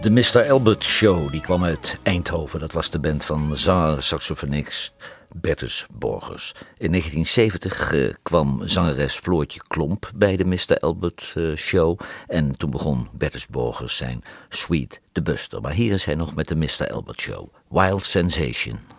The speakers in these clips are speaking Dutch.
De Mr. Albert Show die kwam uit Eindhoven. Dat was de band van zanger saxofonist Bertus Borgers. In 1970 uh, kwam zangeres Floortje Klomp bij de Mr. Albert uh, Show. En toen begon Bertus Borgers zijn Sweet the Buster. Maar hier is hij nog met de Mr. Albert Show. Wild Sensation.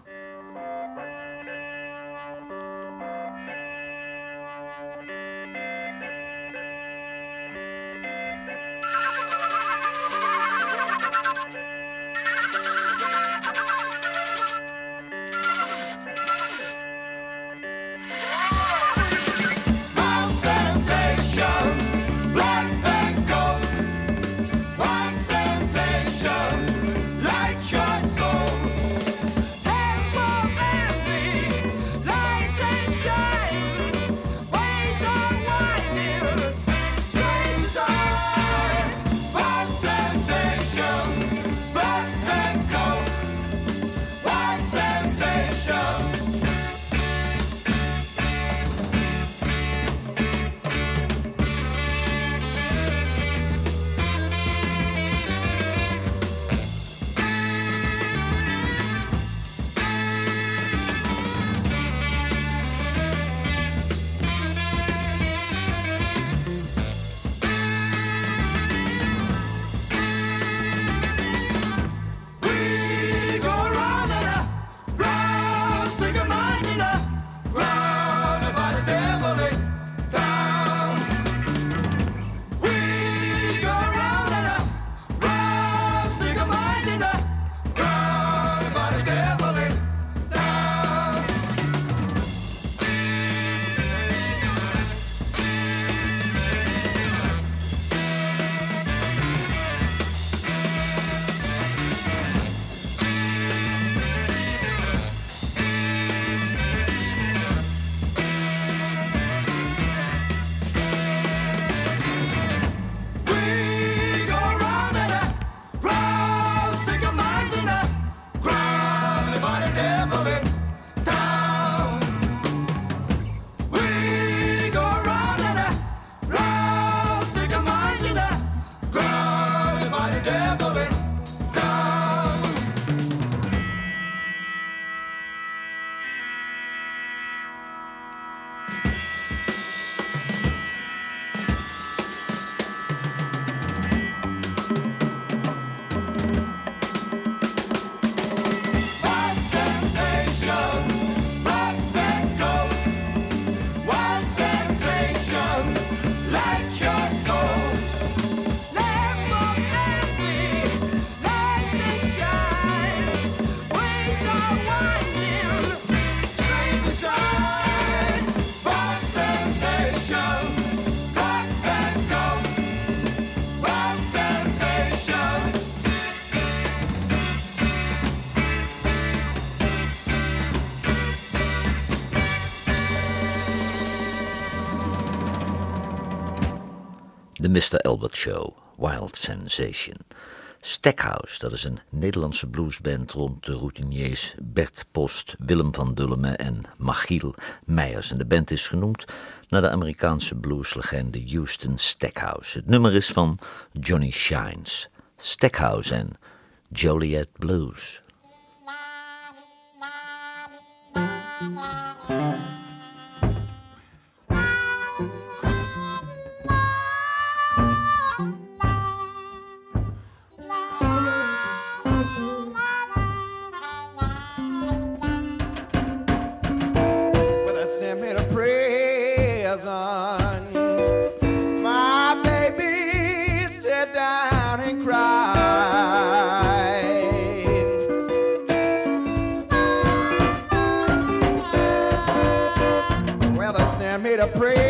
Mr. Albert Show, Wild Sensation. Stackhouse, dat is een Nederlandse bluesband rond de routiniers Bert Post, Willem van Dullemen en Machiel Meijers. En de band is genoemd naar de Amerikaanse blueslegende Houston Stackhouse. Het nummer is van Johnny Shines. Stackhouse en Joliet Blues. prayer.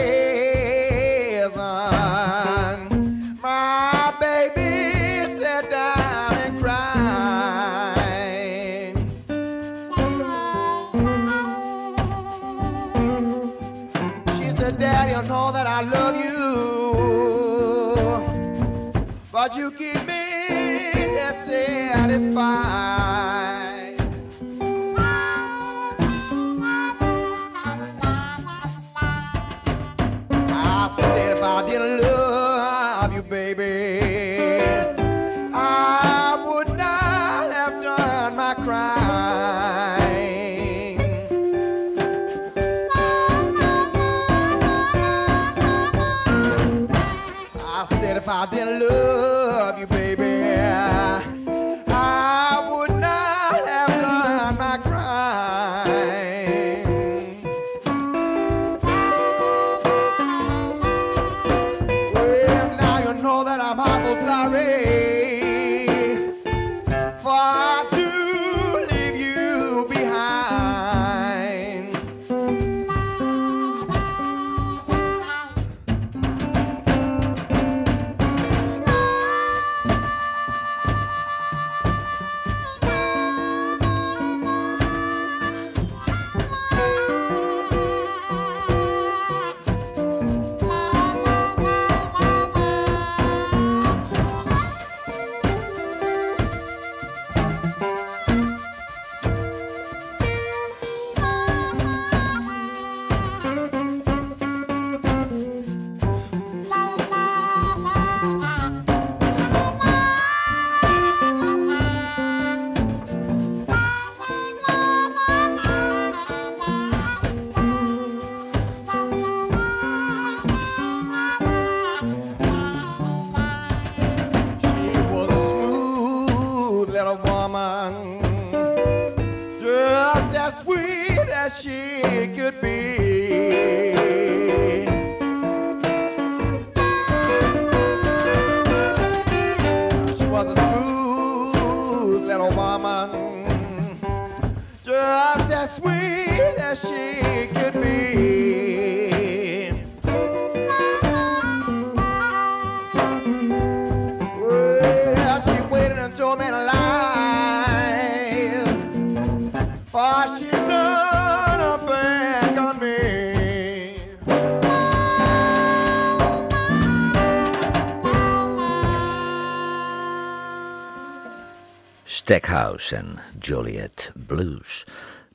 Stackhouse en Joliet Blues.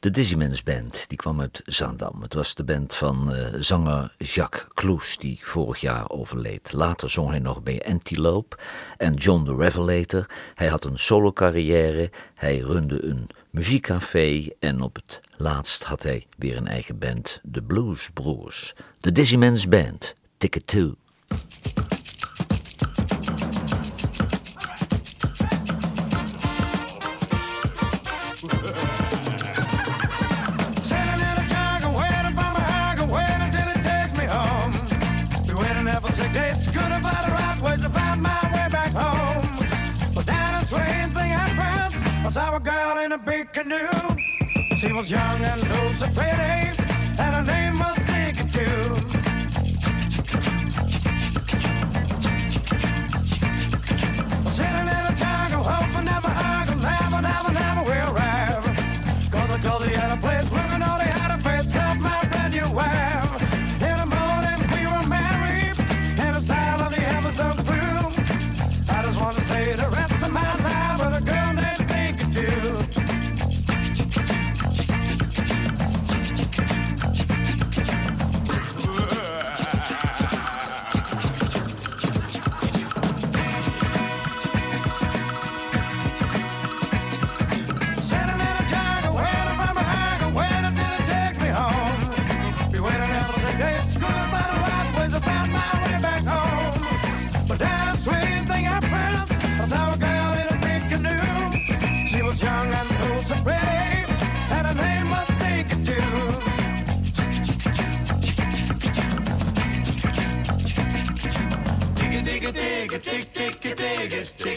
De Dizzyman's Band die kwam uit Zaandam. Het was de band van uh, zanger Jacques Cloes, die vorig jaar overleed. Later zong hij nog bij Antelope en John the Revelator. Hij had een solo carrière, hij runde een muziekcafé en op het laatst had hij weer een eigen band, de Blues Broers. De Dizzyman's Band, Ticket 2. She was young and looked so pretty, and her name was Dinky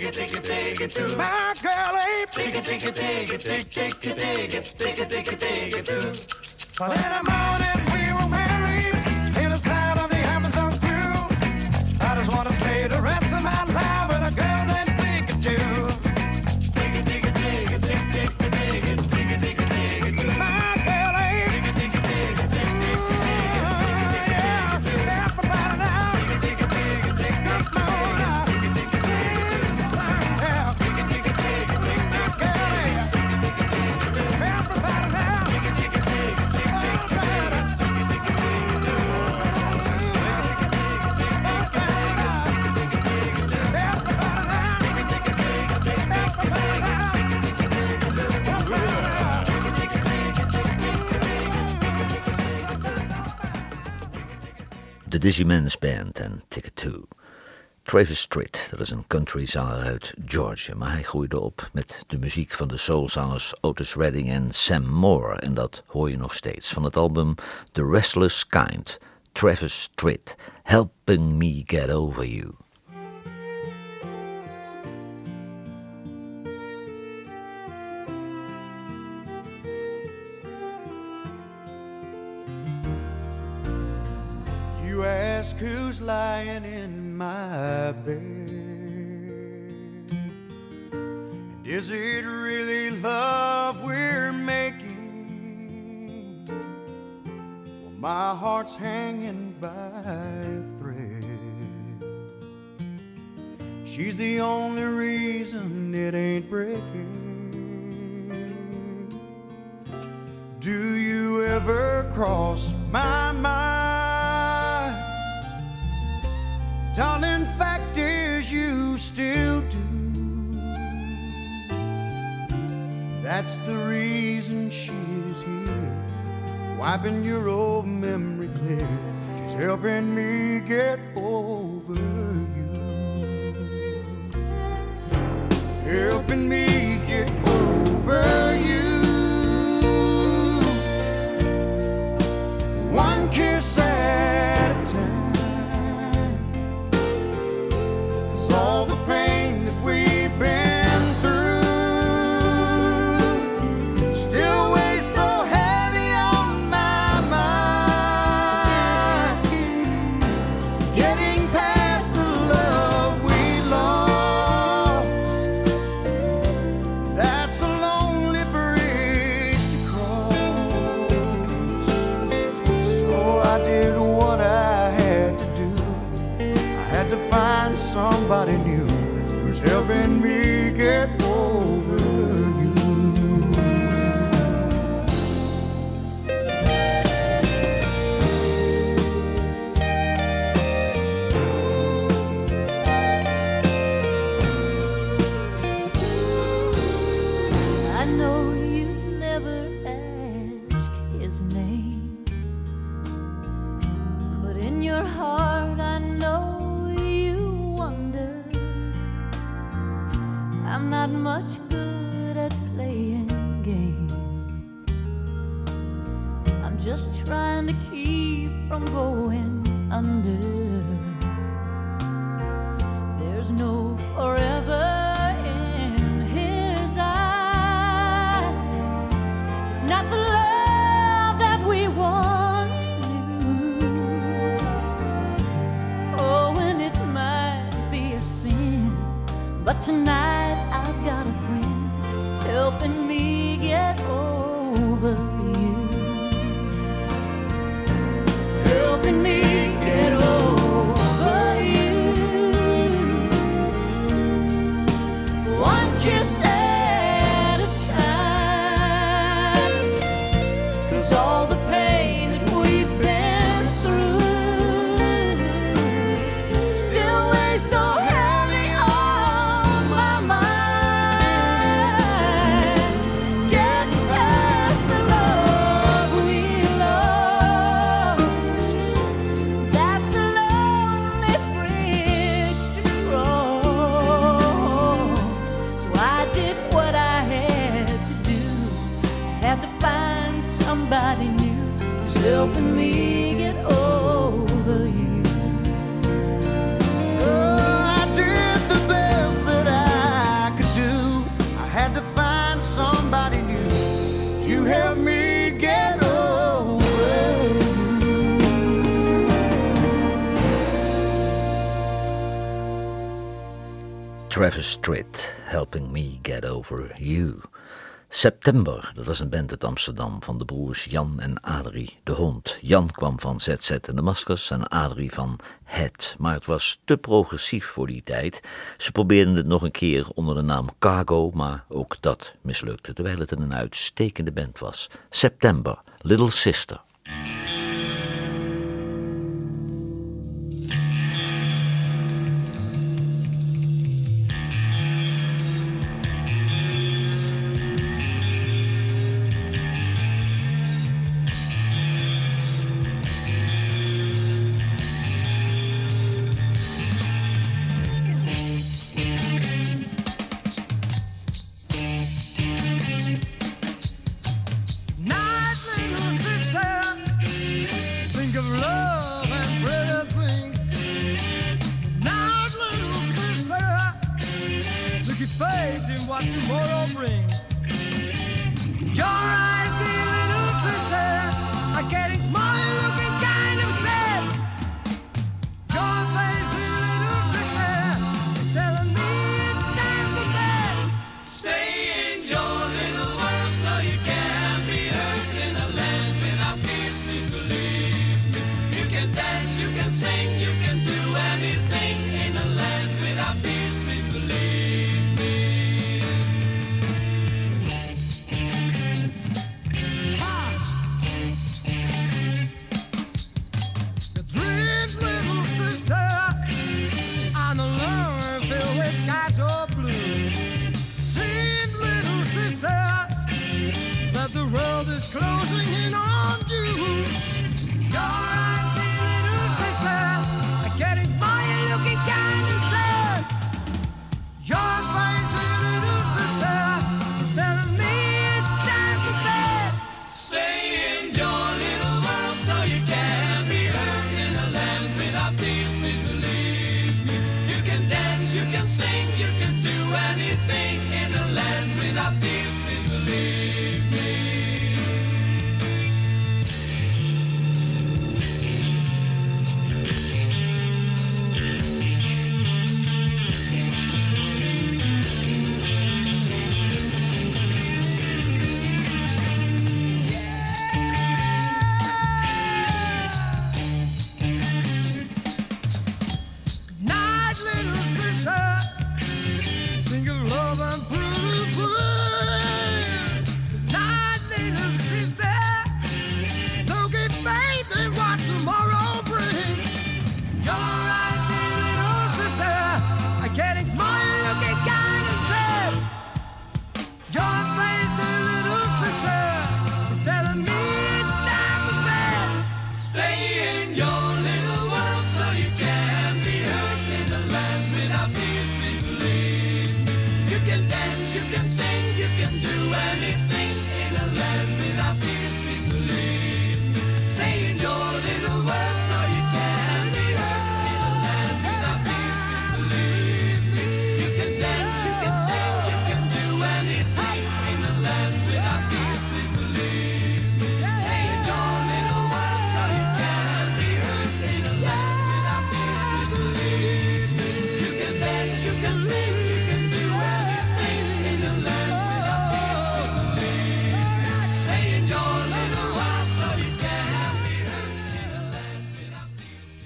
it, take it, take it to my girl ape. Take it, take it, take it, take, take it, take it, take it, take it, take it to. Well, in the morning we were married. Men's Band en Ticket 2. Travis Tritt, dat is een countryzanger uit Georgia, maar hij groeide op met de muziek van de soulzangers Otis Redding en Sam Moore. En dat hoor je nog steeds van het album The Restless Kind. Travis Tritt, Helping Me Get Over. You lying in my bed. And is it really love we're making? Well, my heart's hanging by a thread. She's the only reason it ain't breaking. Do you ever cross my mind? Darling, fact is, you still do. That's the reason she's here, wiping your old memory clear. She's helping me get over you, helping me get over Tritt, Helping Me Get Over You. September, dat was een band uit Amsterdam van de broers Jan en Adrie de Hond. Jan kwam van ZZ en de Maskers en Adrie van Het. Maar het was te progressief voor die tijd. Ze probeerden het nog een keer onder de naam Cargo, maar ook dat mislukte, terwijl het een uitstekende band was. September, Little Sister.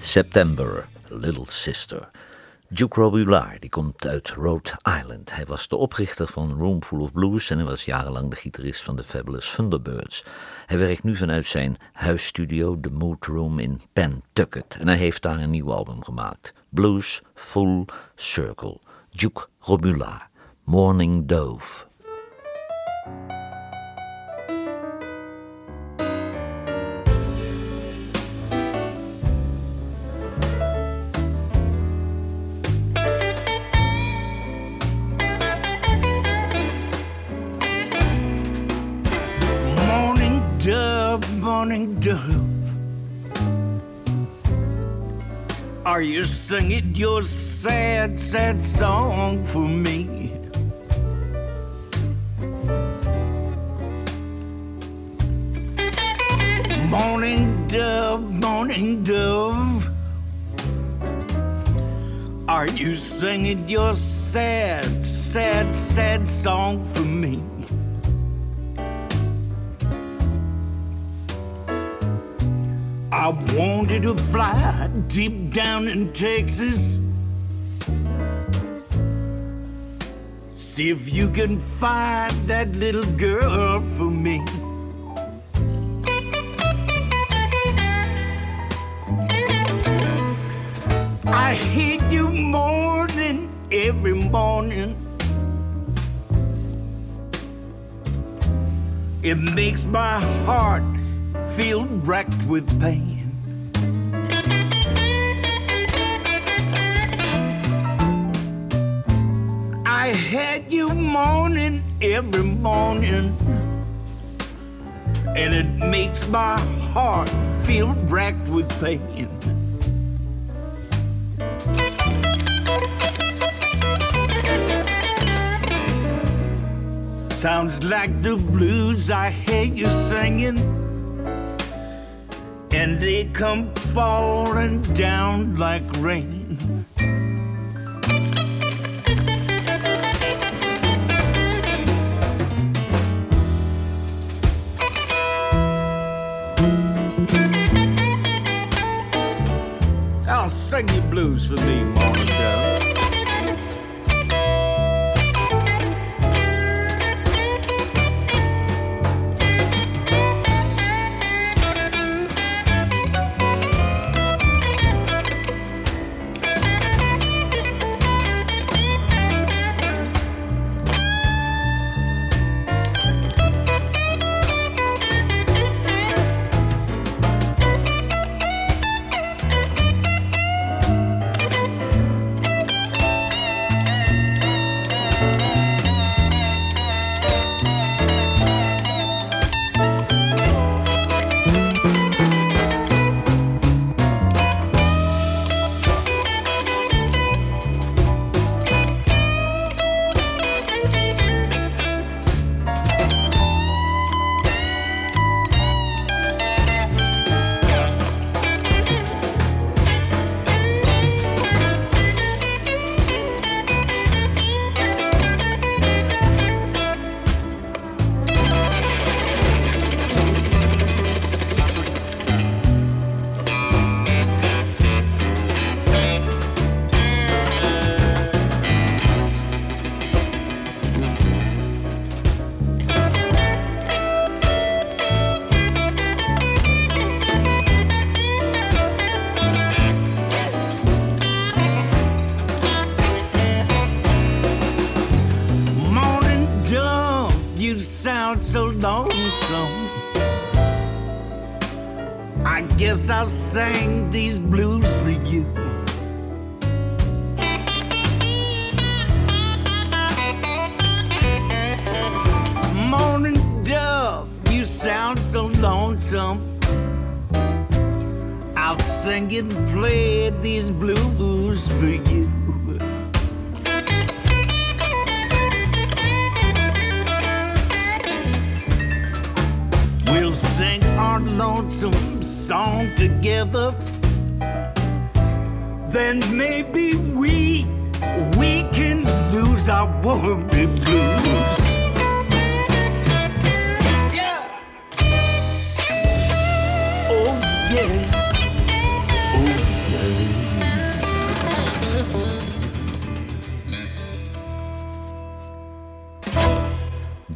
September, Little Sister. Duke Robular die komt uit Rhode Island. Hij was de oprichter van Roomful of Blues en hij was jarenlang de gitarist van de Fabulous Thunderbirds. Hij werkt nu vanuit zijn huisstudio, The Mood Room in Pentucket. En hij heeft daar een nieuw album gemaakt. Blues Full Circle. Duke Robillard, Morning Dove. morning dove. Are you singing your sad, sad song for me? Morning dove, morning dove. Are you singing your sad, sad, sad song for me? I wanted to fly deep down in Texas. See if you can find that little girl for me. I hear you more every morning. It makes my heart feel wrecked with pain. every morning, and it makes my heart feel racked with pain. Sounds like the blues I hear you singing, and they come falling down like rain. For me, I'll sing and play these blues for you. We'll sing our lonesome song together. Then maybe we we can lose our worry blues.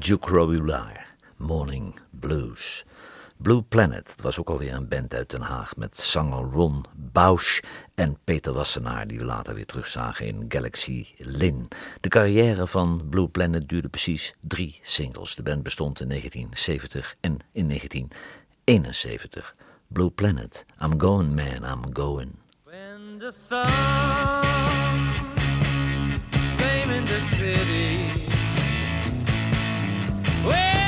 Duke Robillard, Morning Blues. Blue Planet, het was ook alweer een band uit Den Haag met zanger Ron Bausch en Peter Wassenaar, die we later weer terugzagen in Galaxy Lin. De carrière van Blue Planet duurde precies drie singles. De band bestond in 1970 en in 1971. Blue Planet, I'm going man, I'm going. When the sun came in the city, Well,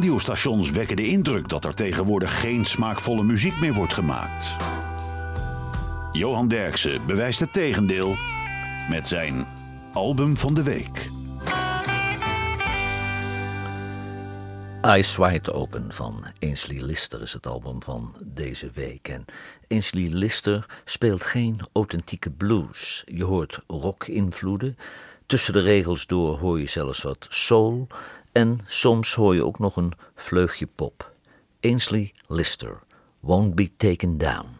radiostations wekken de indruk dat er tegenwoordig geen smaakvolle muziek meer wordt gemaakt. Johan Derksen bewijst het tegendeel met zijn album van de week. Eyes Wide Open van Ainsley Lister is het album van deze week. En Ainsley Lister speelt geen authentieke blues. Je hoort rock-invloeden. Tussen de regels door hoor je zelfs wat soul. En soms hoor je ook nog een vleugje pop. Ainsley Lister, Won't Be Taken Down.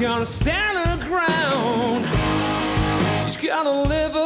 gonna stand her ground. She's gonna live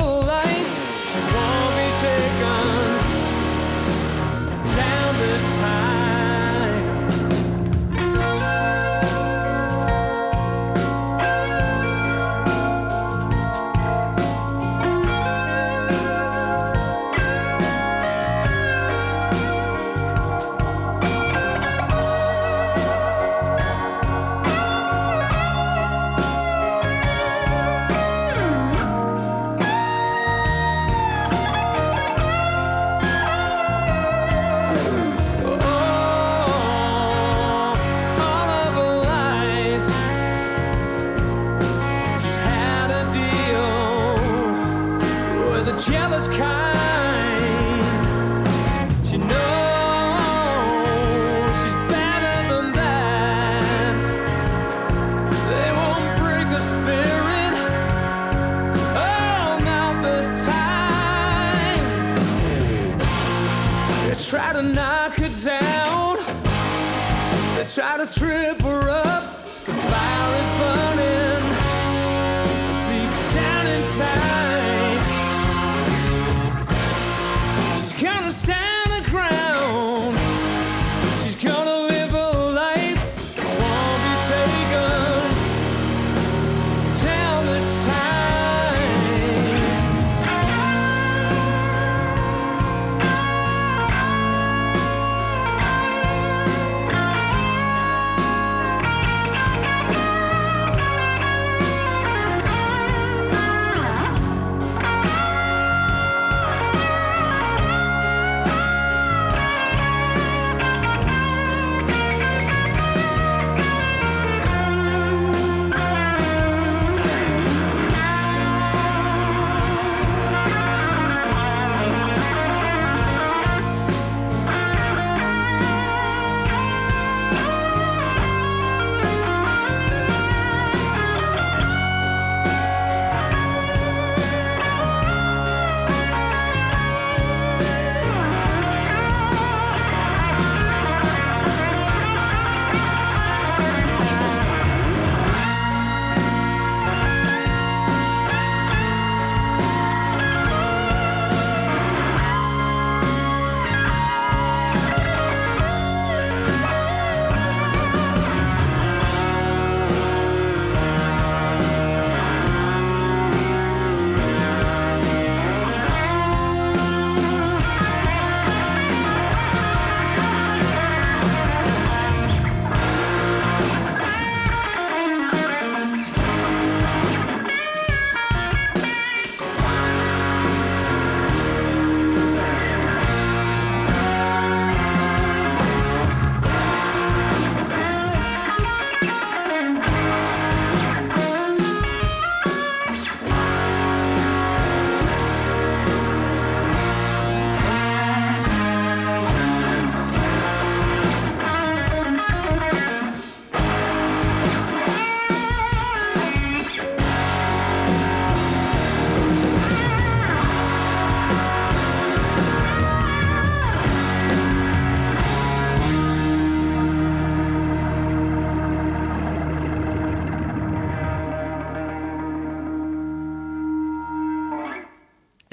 a trip her up. The fire is burning.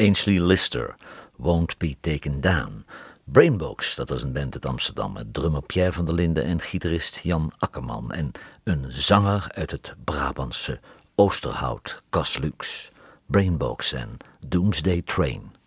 Ainsley Lister, Won't Be Taken Down. Brainbox, dat was een band uit Amsterdam met drummer Pierre van der Linden en gitarist Jan Akkerman. En een zanger uit het Brabantse Oosterhout, Cas. Brainbox en Doomsday Train.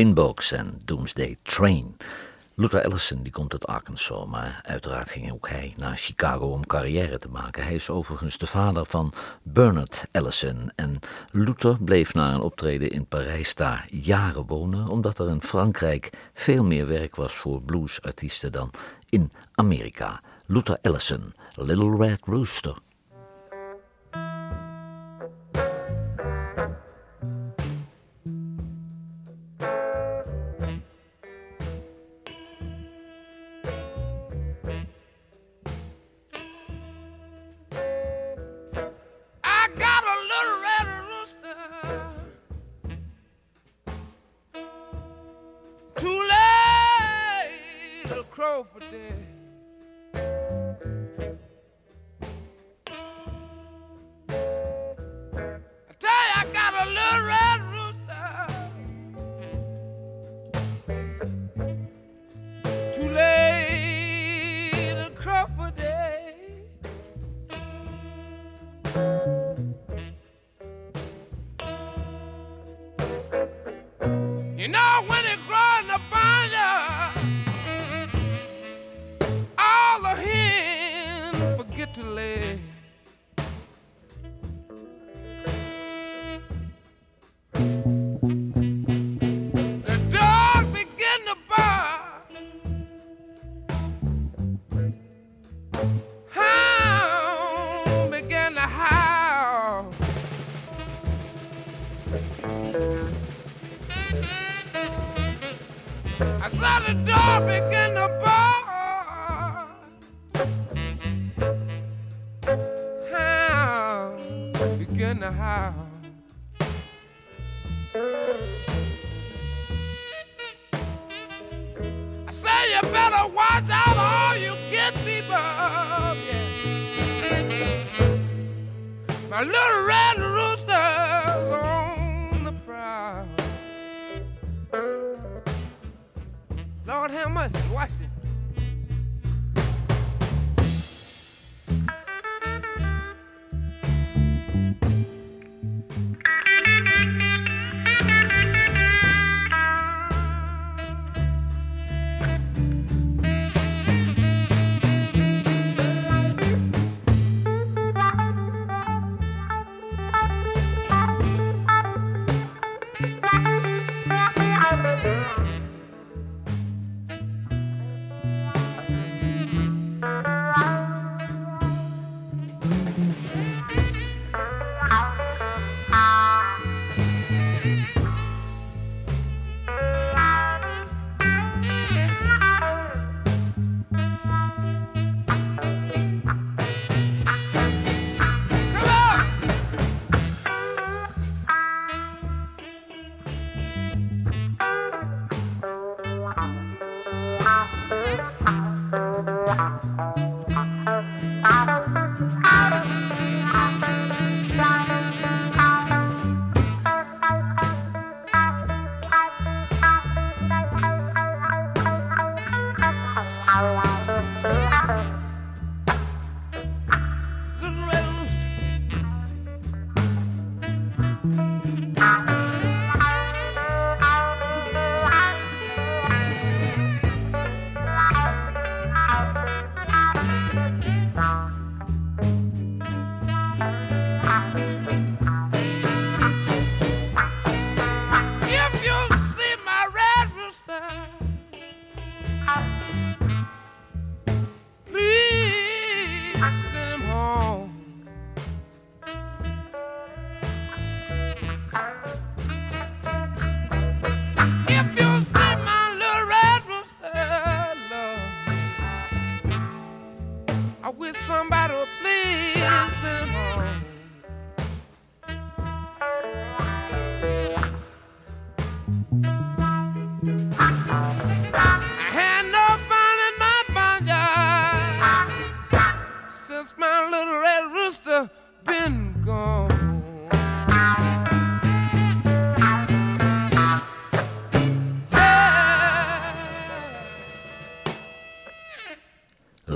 Brainbox en Doomsday Train. Luther Ellison die komt uit Arkansas, maar uiteraard ging ook hij naar Chicago om carrière te maken. Hij is overigens de vader van Bernard Ellison. En Luther bleef na een optreden in Parijs daar jaren wonen, omdat er in Frankrijk veel meer werk was voor bluesartiesten dan in Amerika. Luther Ellison, Little Red Rooster. I saw the dog begin to bark. Hound begin to howl. I say you better watch out, all you get people. Yeah. My little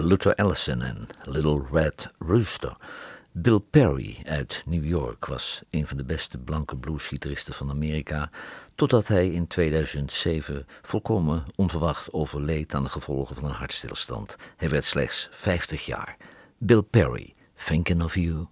Luther Allison en Little Red Rooster. Bill Perry uit New York was een van de beste blanke bluesgitaristen van Amerika, totdat hij in 2007 volkomen onverwacht overleed aan de gevolgen van een hartstilstand. Hij werd slechts 50 jaar. Bill Perry, Thinking of You.